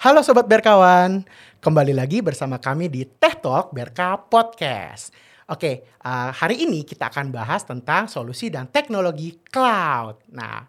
Halo Sobat Berkawan, kembali lagi bersama kami di Teh Talk Berka Podcast. Oke, uh, hari ini kita akan bahas tentang solusi dan teknologi cloud. Nah,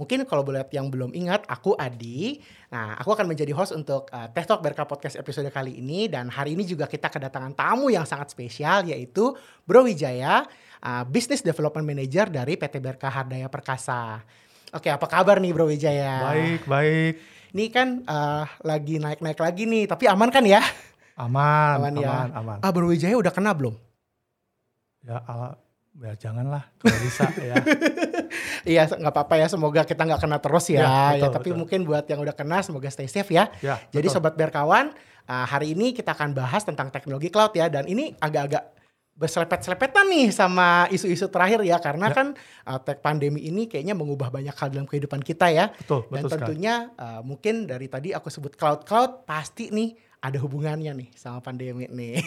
mungkin kalau boleh yang belum ingat, aku Adi. Nah, aku akan menjadi host untuk uh, Teh Talk Berka Podcast episode kali ini. Dan hari ini juga kita kedatangan tamu yang sangat spesial, yaitu Bro Wijaya, uh, Business Development Manager dari PT Berka Hardaya Perkasa. Oke, apa kabar nih Bro Wijaya? Baik, baik. Ini kan uh, lagi naik-naik lagi nih, tapi aman kan ya? Aman, Aman aman, ya. aman. Ah, Bro Wijaya udah kena belum? Ya, ala, ya janganlah kalau bisa ya. Iya, nggak apa-apa ya. Semoga kita nggak kena terus ya. Ya, Ya, betul, tapi betul. mungkin buat yang udah kena, semoga stay safe ya. Ya, Jadi betul. sobat berkawan, uh, hari ini kita akan bahas tentang teknologi cloud ya. Dan ini agak-agak berselepet-selepetan nih sama isu-isu terakhir ya. Karena Ya. kan uh, pandemi ini kayaknya mengubah banyak hal dalam kehidupan kita ya. betul, Dan betul sekali. tentunya uh, mungkin dari tadi aku sebut cloud-cloud pasti nih ada hubungannya nih sama pandemi nih.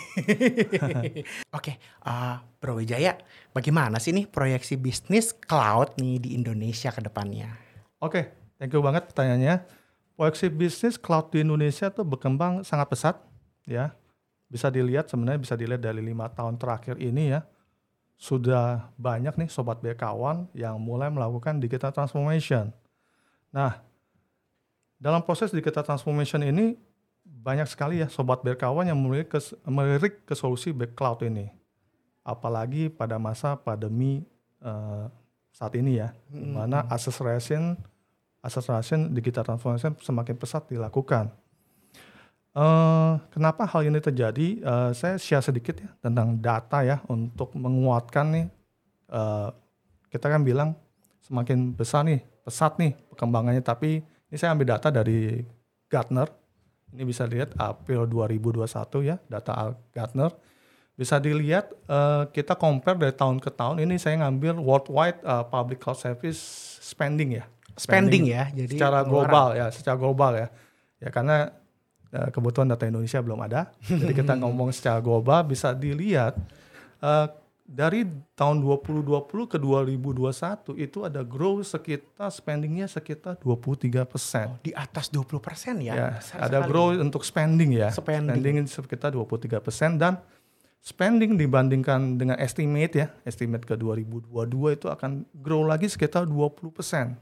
Oke, uh, Bro Wijaya, bagaimana sih nih proyeksi bisnis cloud nih di Indonesia ke depannya? Oke, thank you banget pertanyaannya. Proyeksi bisnis cloud di Indonesia tuh berkembang sangat pesat, ya. Bisa dilihat sebenarnya bisa dilihat dari lima tahun terakhir ini ya. Sudah banyak nih sobat berkawan yang mulai melakukan digital transformation. Nah, dalam proses digital transformation ini banyak sekali ya sobat berkawan yang melirik ke, melirik ke solusi back cloud ini. Apalagi pada masa pandemi eh, saat ini ya, di mana acceleration acceleration digital transformation semakin pesat dilakukan. Eh, kenapa hal ini terjadi? Eh, saya share sedikit ya tentang data ya untuk menguatkan nih. eh, kita kan bilang semakin besar nih, pesat nih perkembangannya. Tapi ini saya ambil data dari Gartner. Ini bisa dilihat April 2021 ya, data Gartner. Bisa dilihat eh, kita compare dari tahun ke tahun. Ini saya ngambil worldwide eh, public cloud service spending ya. Spending ya, jadi secara global ya, secara global ya. Ya karena eh, kebutuhan data Indonesia belum ada. Jadi kita ngomong secara global bisa dilihat eh, dari tahun 2020 ke 2021 itu ada growth sekitar spendingnya sekitar 23 persen. Di atas 20% ya? Ya, Besar ada sekali. growth untuk spending ya. Spending. sekitar 23 persen dan spending dibandingkan dengan estimate ya, estimate ke 2022 itu akan grow lagi sekitar 20 persen.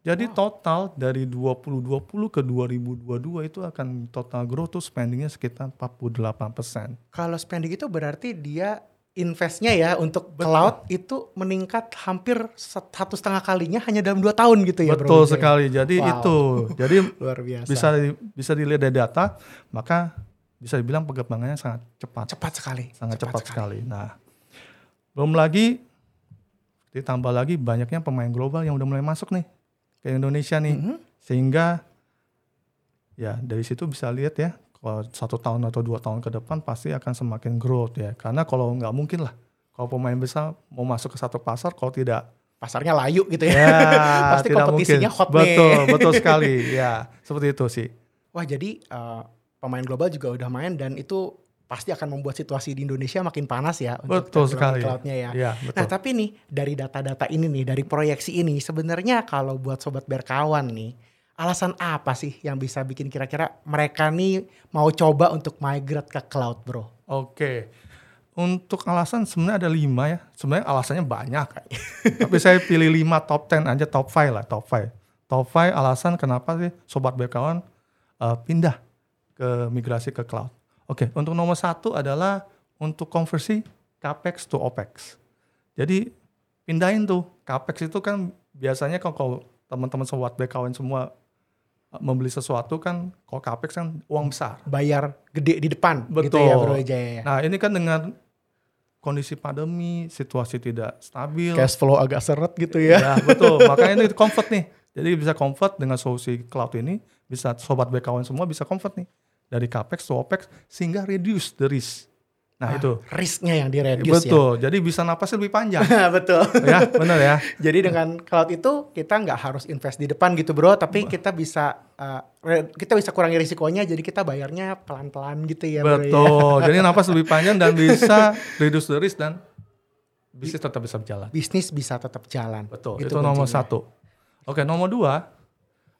Jadi total dari 2020 ke 2022 itu akan total growth tuh spendingnya sekitar 48 persen. Kalau spending itu berarti dia investnya ya untuk cloud itu meningkat hampir satu setengah kalinya hanya dalam dua tahun gitu ya Bro Betul Wijaya? sekali. Jadi Wow. itu. Jadi Luar biasa. bisa bisa dilihat dari data, maka bisa dibilang perkembangannya sangat cepat. Cepat sekali. sangat cepat, sekali. Nah, belum lagi ditambah lagi banyaknya pemain global yang udah mulai masuk nih ke Indonesia nih, Mhm. sehingga ya dari situ bisa lihat ya kalau satu tahun atau dua tahun ke depan pasti akan semakin growth ya, karena kalau nggak mungkin lah kalau pemain besar mau masuk ke satu pasar kalau tidak Pasarnya layu gitu ya. ya Pasti tidak kompetisinya mungkin. hot nih. betul betul sekali ya seperti itu sih Wah jadi eh, pemain global juga udah main dan itu pasti akan membuat situasi di Indonesia makin panas ya untuk betul sekali cloudnya ya. ya Nah betul tapi nih dari data-data ini nih dari proyeksi ini sebenarnya kalau buat sobat berkawan nih alasan apa sih yang bisa bikin kira-kira mereka nih mau coba untuk migrate ke cloud bro? Oke. Untuk alasan sebenarnya ada lima ya. Sebenarnya alasannya banyak. Tapi saya pilih lima top 10 aja, top 5 lah, top 5. Top 5 alasan kenapa sih sobat berkawan eh, pindah ke migrasi ke cloud. Oke, untuk nomor satu adalah untuk konversi capex to opex. Jadi pindahin tuh capex itu kan biasanya kalau- teman-teman sobat berkawan semua eh, membeli sesuatu kan kalau capex kan uang besar. Bayar gede di depan gitu Betul. ya bro Jaya ya. Nah ini kan dengan kondisi pandemi, situasi tidak stabil. Cash flow agak seret gitu ya. Ya betul, makanya ini comfort nih. Jadi bisa comfort dengan solusi cloud ini, bisa sobat berkawan semua bisa comfort nih. Dari capex to opex sehingga reduce the risk. Nah itu. Risknya yang direduce ya. Betul, jadi bisa napasnya lebih panjang. Betul. ya benar ya. Jadi dengan cloud itu kita nggak harus invest di depan gitu bro, tapi kita bisa uh, kita bisa kurangi risikonya, jadi kita bayarnya pelan-pelan gitu ya bro. ya. Betul, jadi napas lebih panjang dan bisa reduce the risk dan bisnis tetap bisa berjalan. Bisnis bisa tetap jalan. Betul, Gitu itu nomor kuncinya. satu. Oke, nomor dua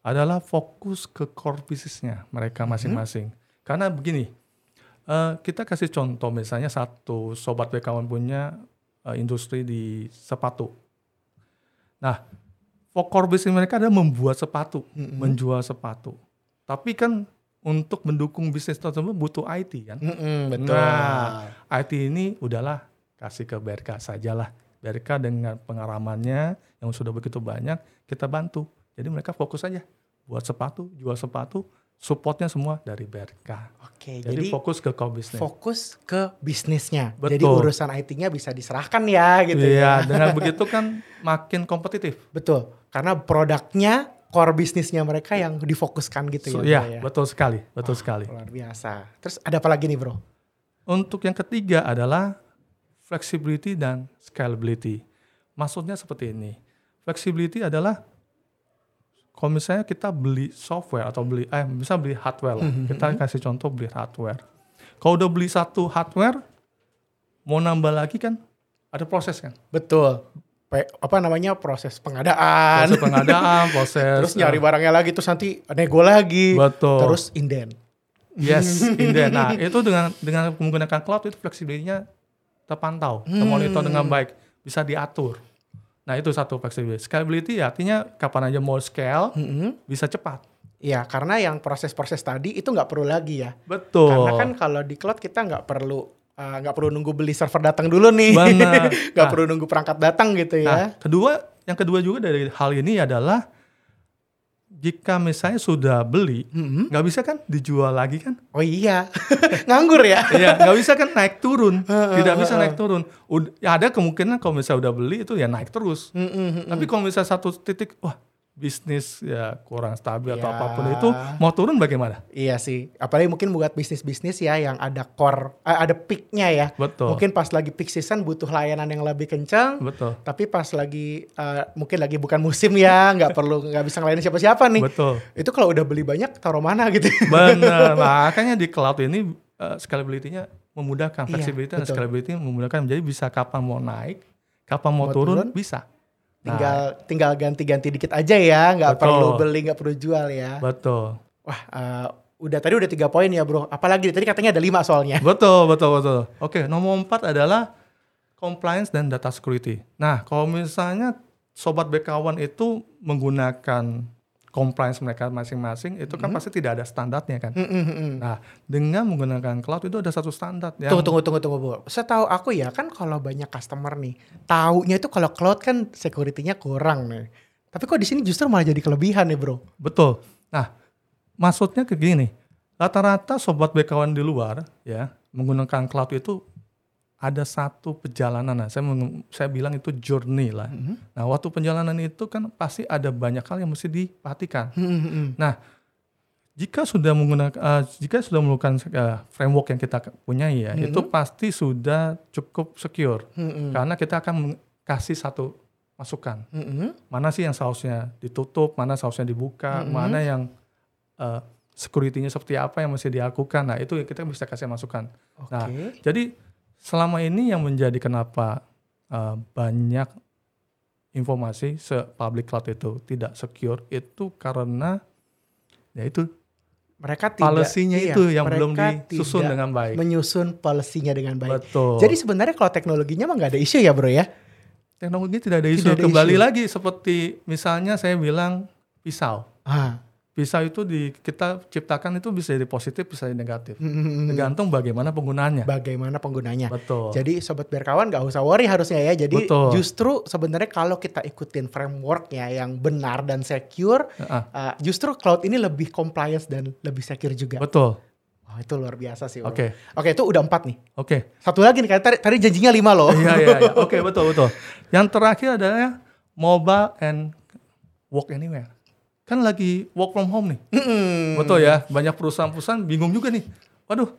adalah fokus ke core bisnisnya mereka masing-masing. Karena begini, eh, kita kasih contoh misalnya satu sobat BKW punya eh, industri di sepatu. Nah, fo- core bisnis mereka adalah membuat sepatu, menjual sepatu. Tapi kan untuk mendukung bisnis tersebut butuh IT kan. Mm-mm, betul. Nah, IT ini udahlah kasih ke BRK sajalah. BRK dengan pengalamannya yang sudah begitu banyak kita bantu. Jadi mereka fokus aja buat sepatu, jual sepatu, supportnya semua dari BRK. Oke, Jadi, jadi, fokus ke core business. fokus ke bisnisnya. Betul. Jadi urusan IT-nya bisa diserahkan ya gitu Iya, ya. dengan begitu kan makin kompetitif. Betul. Karena produknya core bisnisnya mereka yang difokuskan gitu So, ya. iya, ya. betul sekali, betul sekali. Luar biasa. Terus ada apa lagi nih, Bro? Untuk yang ketiga adalah flexibility dan scalability. Maksudnya seperti ini. Flexibility adalah kalau misalnya kita beli software atau beli eh bisa beli hardware lah. Kita kasih contoh beli hardware. Kalau udah beli satu hardware mau nambah lagi kan ada proses kan. Betul. Pe- apa namanya proses pengadaan. Proses pengadaan, proses Terus nyari barangnya lagi terus nanti nego lagi. Betul. Terus inden. Yes, inden. Nah, itu dengan dengan menggunakan cloud itu fleksibilitasnya terpantau, termonitor dengan baik, bisa diatur. Nah, itu satu flexibility. Scalability artinya kapan aja mau scale bisa cepat. Iya, karena yang proses-proses tadi itu nggak perlu lagi ya. Betul. Karena kan kalau di cloud kita nggak perlu uh, nggak perlu nunggu beli server datang dulu nih. Benar. Nggak Nah. perlu nunggu perangkat datang gitu Nah, ya. kedua, yang kedua juga dari hal ini adalah jika misalnya sudah beli, Mhm. nggak bisa kan dijual lagi kan? Oh iya, nganggur ya. Iya, nggak bisa kan naik turun, tidak bisa naik turun. Ud- ya ada kemungkinan kalau misalnya udah beli itu ya naik terus. Mm-mm. Tapi kalau misalnya satu titik, wah bisnis ya kurang stabil atau Ya. apa pun itu mau turun bagaimana? Iya sih, apalagi mungkin buat bisnis-bisnis ya yang ada core, eh, ada peaknya ya. Betul. Mungkin pas lagi peak season butuh layanan yang lebih kencang, Betul. tapi pas lagi eh, mungkin lagi bukan musim ya, nggak perlu nggak bisa ngelayanin siapa-siapa nih. Betul. Itu kalau udah beli banyak taruh mana gitu? Benar. Makanya di cloud ini uh, scalability-nya memudahkan, Iya, flexibility dan betul. scalability memudahkan. Jadi bisa kapan mau naik, kapan mau, Mau turun, turun, bisa. Nah, tinggal tinggal ganti-ganti dikit aja ya, nggak perlu beli, nggak perlu jual ya. betul. Wah, eh, udah tadi udah tiga poin ya bro. Apalagi tadi katanya ada lima soalnya. Betul, betul, betul. Oke, nomor empat adalah compliance dan data security. Nah, kalau misalnya sobat BKwan itu menggunakan compliance mereka masing-masing, itu kan pasti tidak ada standarnya kan. Mm, mm, mm. Nah, dengan menggunakan cloud itu ada satu standar yang Tunggu, tunggu, tunggu, tunggu, Bu. Setahu aku ya kan kalau banyak customer nih, taunya itu kalau cloud kan security-nya kurang nih. Tapi kok di sini justru malah jadi kelebihan nih, Bro. betul. Nah, maksudnya ke gini, rata-rata sobat BKwan di luar ya menggunakan cloud itu ada satu perjalanan. Nah, saya meng- saya bilang itu journey lah. Nah, waktu perjalanan itu kan pasti ada banyak hal yang mesti diperhatikan. Mm, mm, mm. Nah, jika sudah menggunakan eh, jika sudah melakukan eh, framework yang kita punya ya, itu pasti sudah cukup secure. Mm, mm. Karena kita akan kasih satu masukan. Mm, mm. Mana sih yang seharusnya ditutup, mana seharusnya dibuka, mana yang eh, security-nya seperti apa yang mesti dilakukan. Nah, itu kita bisa kasih masukan. Nah, Oke. jadi selama ini yang menjadi kenapa eh, banyak informasi se public cloud itu tidak secure itu karena ya itu Mereka tidak policy-nya iya, itu yang belum disusun dengan baik. menyusun policy-nya dengan baik. Betul. Jadi sebenarnya kalau teknologinya mah nggak ada isu ya, Bro ya? teknologi tidak ada isu. Tidak ada Kembali isu. lagi seperti misalnya saya bilang pisau. Ah. Pisau itu di kita ciptakan itu bisa jadi positif, bisa jadi negatif. Mm, mm, mm. Tergantung bagaimana penggunaannya. Bagaimana penggunanya? Betul. Jadi sobat berkawan nggak usah worry harusnya ya. Jadi Betul. justru sebenarnya kalau kita ikutin frameworknya yang benar dan secure, Ah, uh, justru cloud ini lebih compliance dan lebih secure juga. betul. Oh, itu luar biasa sih. Oke. Oke, itu udah empat nih. Oke. Satu lagi nih, tadi, tadi janjinya lima loh. Iya iya iya. Oke, betul betul. Yang terakhir adalah mobile and work anywhere. Kan lagi work from home nih. Mm-mm. Betul ya. Banyak perusahaan-perusahaan bingung juga nih. Waduh,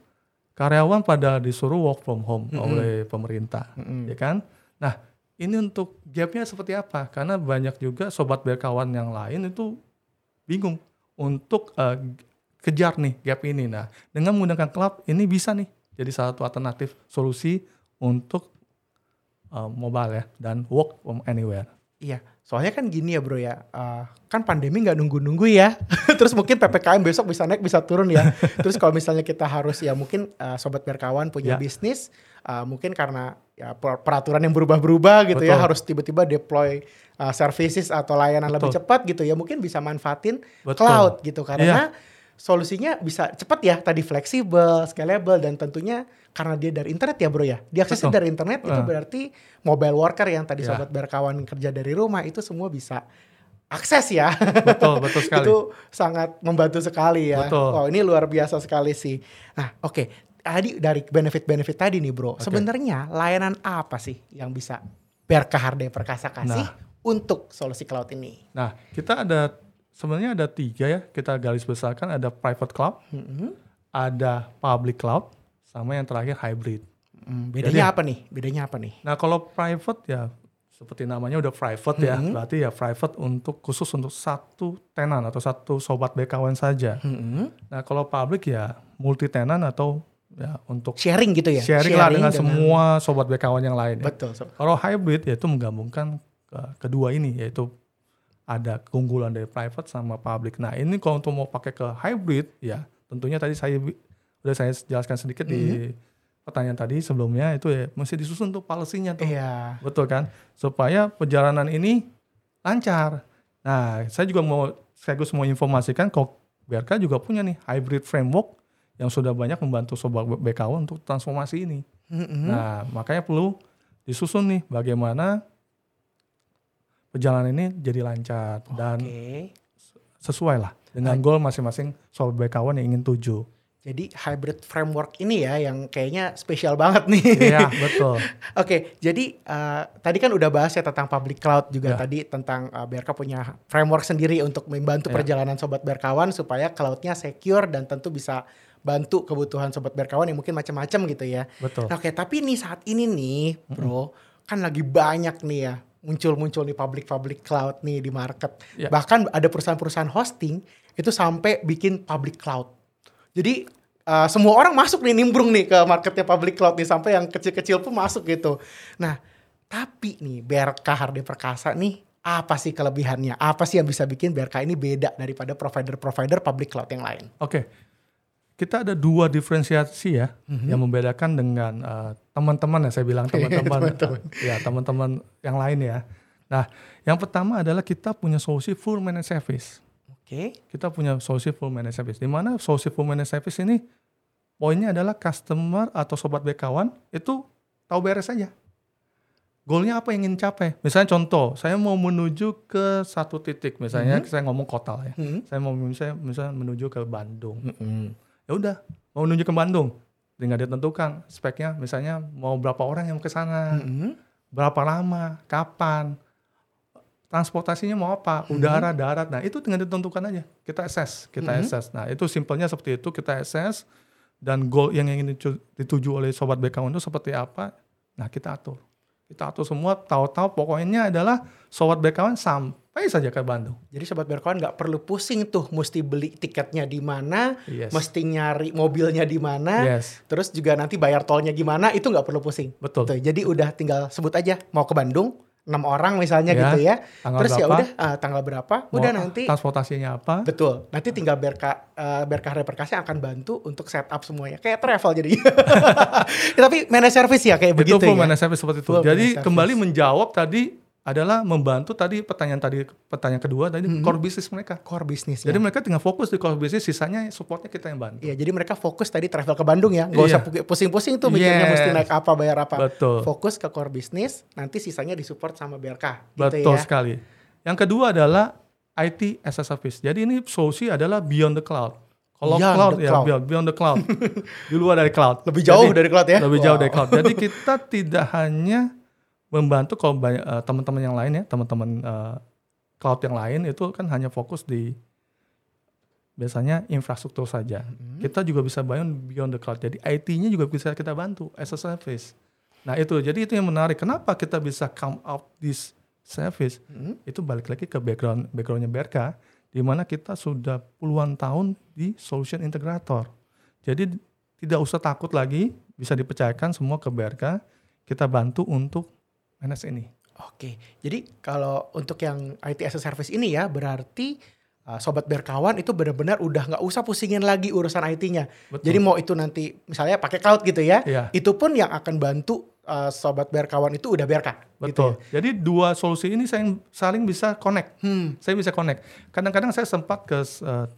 karyawan pada disuruh work from home oleh pemerintah, ya kan? Nah, ini untuk gapnya seperti apa? Karena banyak juga sobat berkawan yang lain itu bingung untuk eh, kejar nih gap ini. Nah, dengan menggunakan cloud ini bisa nih jadi salah satu alternatif solusi untuk eh, mobile ya dan work from anywhere. Iya, soalnya kan gini ya bro ya, uh, kan pandemi nggak nunggu-nunggu ya. Terus mungkin ppkm besok bisa naik bisa turun ya. Terus kalau misalnya kita harus ya mungkin uh, sobat berkawan punya Ya. bisnis, uh, mungkin karena ya per- peraturan yang berubah-berubah gitu ya, Betul. harus tiba-tiba deploy uh, services atau layanan lebih Betul. cepat gitu ya, mungkin bisa manfaatin Betul. cloud gitu karena Iya. Solusinya bisa cepat ya, tadi fleksibel, scalable dan tentunya karena dia dari internet ya bro ya, diaksesnya Betul. dari internet itu Uh. berarti mobile worker yang tadi Ya. sobat berkawan kerja dari rumah itu semua bisa akses ya. Betul, betul sekali. itu sangat membantu sekali ya. Betul. Oh ini luar biasa sekali sih. Nah oke, tadi dari benefit-benefit tadi nih bro, Oke. sebenarnya layanan apa sih yang bisa Berkah Hardaya Perkasa kasih Nah. untuk solusi cloud ini? Nah, kita ada sebenarnya ada tiga ya kita garis besarkan ada private cloud, Mm-mm. ada public cloud, sama yang terakhir hybrid. Hmm, bedanya Jadi- apa nih? Bedanya apa nih? Nah, kalau private ya seperti namanya udah private ya, Mhm. berarti ya private untuk khusus untuk satu tenan atau satu sobat BKWN saja. Mm-mm. Nah, kalau public ya multi tenan atau ya untuk Sharing gitu ya? sharing, lah dengan, semua sobat BKWN yang lain. ya. Betul. sob. Kalau hybrid yaitu menggabungkan ke- kedua ini yaitu ada keunggulan dari private sama public. Nah ini kalau untuk mau pakai ke hybrid ya tentunya tadi saya udah saya jelaskan sedikit di pertanyaan tadi sebelumnya itu ya mesti disusun tuh policy-nya tuh. Iya. Betul kan? Supaya perjalanan ini lancar. Nah saya juga mau sekaligus mau informasikan kalau BRK juga punya nih hybrid framework yang sudah banyak membantu sobat BKW untuk transformasi ini. Mm-mm. Nah, makanya perlu disusun nih bagaimana perjalanan ini jadi lancar dan sesuai lah dengan goal masing-masing sobat BKW yang ingin tuju. Jadi hybrid framework ini ya yang kayaknya spesial banget nih. Iya, betul. Oke, jadi eh, tadi kan udah bahas ya tentang public cloud juga Ya. tadi tentang eh, BRK punya framework sendiri untuk membantu Ya. perjalanan sobat berkawan supaya cloudnya secure dan tentu bisa bantu kebutuhan sobat berkawan yang mungkin macam-macam gitu ya. Betul. Nah, Oke, tapi nih saat ini nih, bro, kan lagi banyak nih ya muncul-muncul nih public-public cloud nih di market. Ya. Bahkan ada perusahaan-perusahaan hosting itu sampai bikin public cloud. Jadi uh, semua orang masuk nih nimbrung nih ke marketnya public cloud nih sampai yang kecil-kecil pun masuk gitu. Nah, tapi nih BRK Hardya Perkasa nih apa sih kelebihannya? Apa sih yang bisa bikin BRK ini beda daripada provider-provider public cloud yang lain? Oke. Kita ada dua diferensiasi ya Mhm. yang membedakan dengan eh, teman-teman ya saya bilang teman-teman Teman-teman. ya teman-teman yang lain ya. Nah, yang pertama adalah kita punya solusi full managed service. Oke. kita punya solusi full managed service. Di mana solusi full managed service ini poinnya adalah customer atau sobat BKwan itu tahu beres saja. Goalnya apa yang ingin capai? Misalnya contoh, saya mau menuju ke satu titik, misalnya saya ngomong kota lah ya. Mhm. Saya mau misalnya, misalnya menuju ke Bandung. Mm-mm. Ya udah, mau menuju ke Bandung. Tinggal ditentukan speknya, misalnya mau berapa orang yang ke sana Mm-mm. berapa lama, kapan, transportasinya mau apa, udara, darat. Nah itu tinggal ditentukan aja. Kita assess, kita assess. Nah itu simpelnya seperti itu, kita assess dan goal yang ingin ditu- dituju oleh sobat BKW itu seperti apa. Nah kita atur, kita atur semua. Tahu-tahu pokoknya adalah sobat BKW sampai saja ke Bandung. Jadi sobat berkawan nggak perlu pusing tuh mesti beli tiketnya di mana, Yes. mesti nyari mobilnya di mana, Yes, terus juga nanti bayar tolnya gimana itu nggak perlu pusing. betul. Tuh, jadi udah tinggal sebut aja mau ke Bandung enam orang misalnya Ya, gitu ya. Tanggal terus ya udah ah, tanggal berapa, mau udah nanti transportasinya apa. betul. Nanti tinggal berka uh, berkah reperkasi akan bantu untuk setup semuanya kayak travel jadi. Tapi managed service ya kayak itu begitu ya. managed service seperti itu. Full Jadi kembali menjawab tadi adalah membantu tadi pertanyaan tadi pertanyaan kedua tadi Mhm. core bisnis mereka. Core bisnisnya. Jadi mereka tinggal fokus di core bisnis, sisanya supportnya kita yang bantu. Iya, jadi mereka fokus tadi travel ke Bandung ya. Gak Iya. usah pu- pusing-pusing tuh mikirnya Yes. mesti naik apa, bayar apa. Betul, Fokus ke core bisnis, nanti sisanya disupport sama BRK. Gitu betul ya. sekali. Yang kedua adalah IT as a service. Jadi ini solusi adalah beyond the cloud. Kalau Beyond cloud ya cloud. beyond, beyond the cloud, di luar dari cloud. Lebih jauh Jadi, dari cloud ya? lebih jauh Wow. dari cloud. Jadi kita tidak hanya membantu kalau banyak eh, teman-teman yang lain ya, teman-teman eh, cloud yang lain itu kan hanya fokus di biasanya infrastruktur saja. Mhm. Kita juga bisa beyond beyond the cloud. Jadi IT-nya juga bisa kita bantu as a service. Nah itu jadi itu yang menarik. Kenapa kita bisa come out this service? Mhm. Itu balik lagi ke background backgroundnya BRK, di mana kita sudah puluhan tahun di solution integrator. Jadi tidak usah takut lagi, bisa dipercayakan semua ke BRK. Kita bantu untuk manage ini. Oke, jadi kalau untuk yang IT as a service ini ya berarti uh, sobat berkawan itu benar-benar udah nggak usah pusingin lagi urusan IT-nya. Jadi mau itu nanti misalnya pakai cloud gitu ya, Iya. itu pun yang akan bantu uh, sobat berkawan itu udah berka. Gitu Betul. ya. Jadi dua solusi ini saya saling bisa connect. Hmm. Saya bisa connect. Kadang-kadang saya sempat ke uh,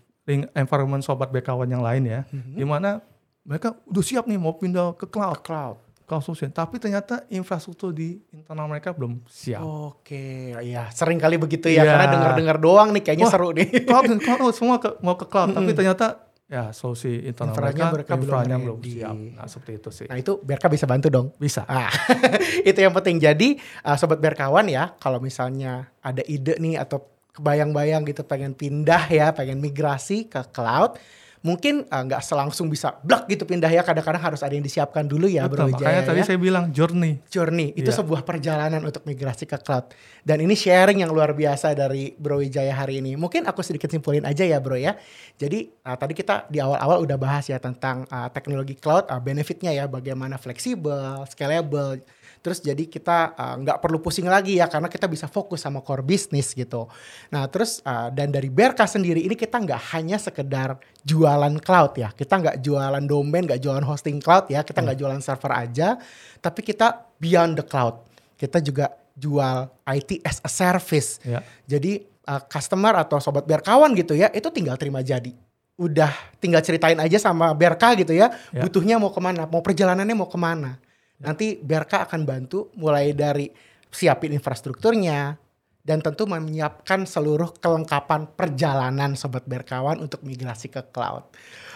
environment sobat BKW yang lain ya, Mhm. di mana mereka udah siap nih mau pindah ke cloud, Cloud. cloud solution. Tapi ternyata infrastruktur di internal mereka belum siap. Oke, ya sering kali begitu ya Iya. karena dengar-dengar doang nih kayaknya Wah, seru nih. cloud, cloud semua ke, mau ke cloud, tapi ternyata ya solusi internal Infranya mereka mereka, belum infranya belum ready. siap. Nah seperti itu sih. Nah itu BRK bisa bantu dong. Bisa. Ah, itu yang penting. Jadi uh, sobat berkawan ya, kalau misalnya ada ide nih atau kebayang-bayang gitu pengen pindah ya, pengen migrasi ke cloud, mungkin uh, nggak selangsung bisa blok gitu pindah ya. Kadang-kadang harus ada yang disiapkan dulu ya, Bro Betul, Wijaya makanya tadi ya. saya bilang journey. Journey itu Iya. sebuah perjalanan untuk migrasi ke cloud. Dan ini sharing yang luar biasa dari Bro Wijaya hari ini. Mungkin aku sedikit simpulin aja ya Bro ya. Jadi uh, tadi kita di awal-awal udah bahas ya tentang uh, teknologi cloud, uh, benefitnya ya bagaimana fleksibel, scalable. Terus jadi kita uh, nggak perlu pusing lagi ya karena kita bisa fokus sama core business gitu. Nah terus uh, dan dari Berka sendiri ini kita nggak hanya sekedar jualan cloud ya. Kita nggak jualan domain, nggak jualan hosting cloud ya. Kita nggak jualan server aja. Tapi kita beyond the cloud. Kita juga jual IT as a service. Ya. Jadi uh, customer atau sobat berkawan gitu ya, itu tinggal terima jadi. Udah tinggal ceritain aja sama Berka gitu ya, Ya. butuhnya mau ke mana, mau perjalanannya mau ke mana. Nanti Berka akan bantu mulai dari siapin infrastrukturnya, dan tentu menyiapkan seluruh kelengkapan perjalanan sobat berkawan untuk migrasi ke cloud.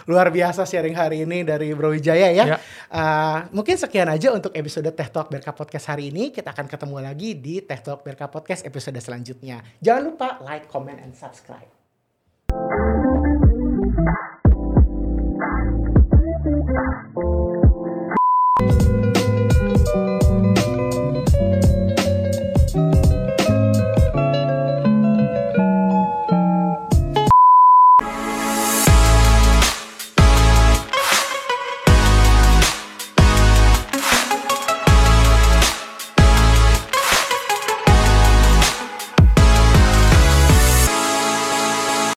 Luar biasa sharing hari ini dari Bro Wijaya ya. Ya. Uh, mungkin sekian aja untuk episode Teh Talk Berka Podcast hari ini. Kita akan ketemu lagi di Teh Talk Berka Podcast episode selanjutnya. Jangan lupa like, comment, and subscribe.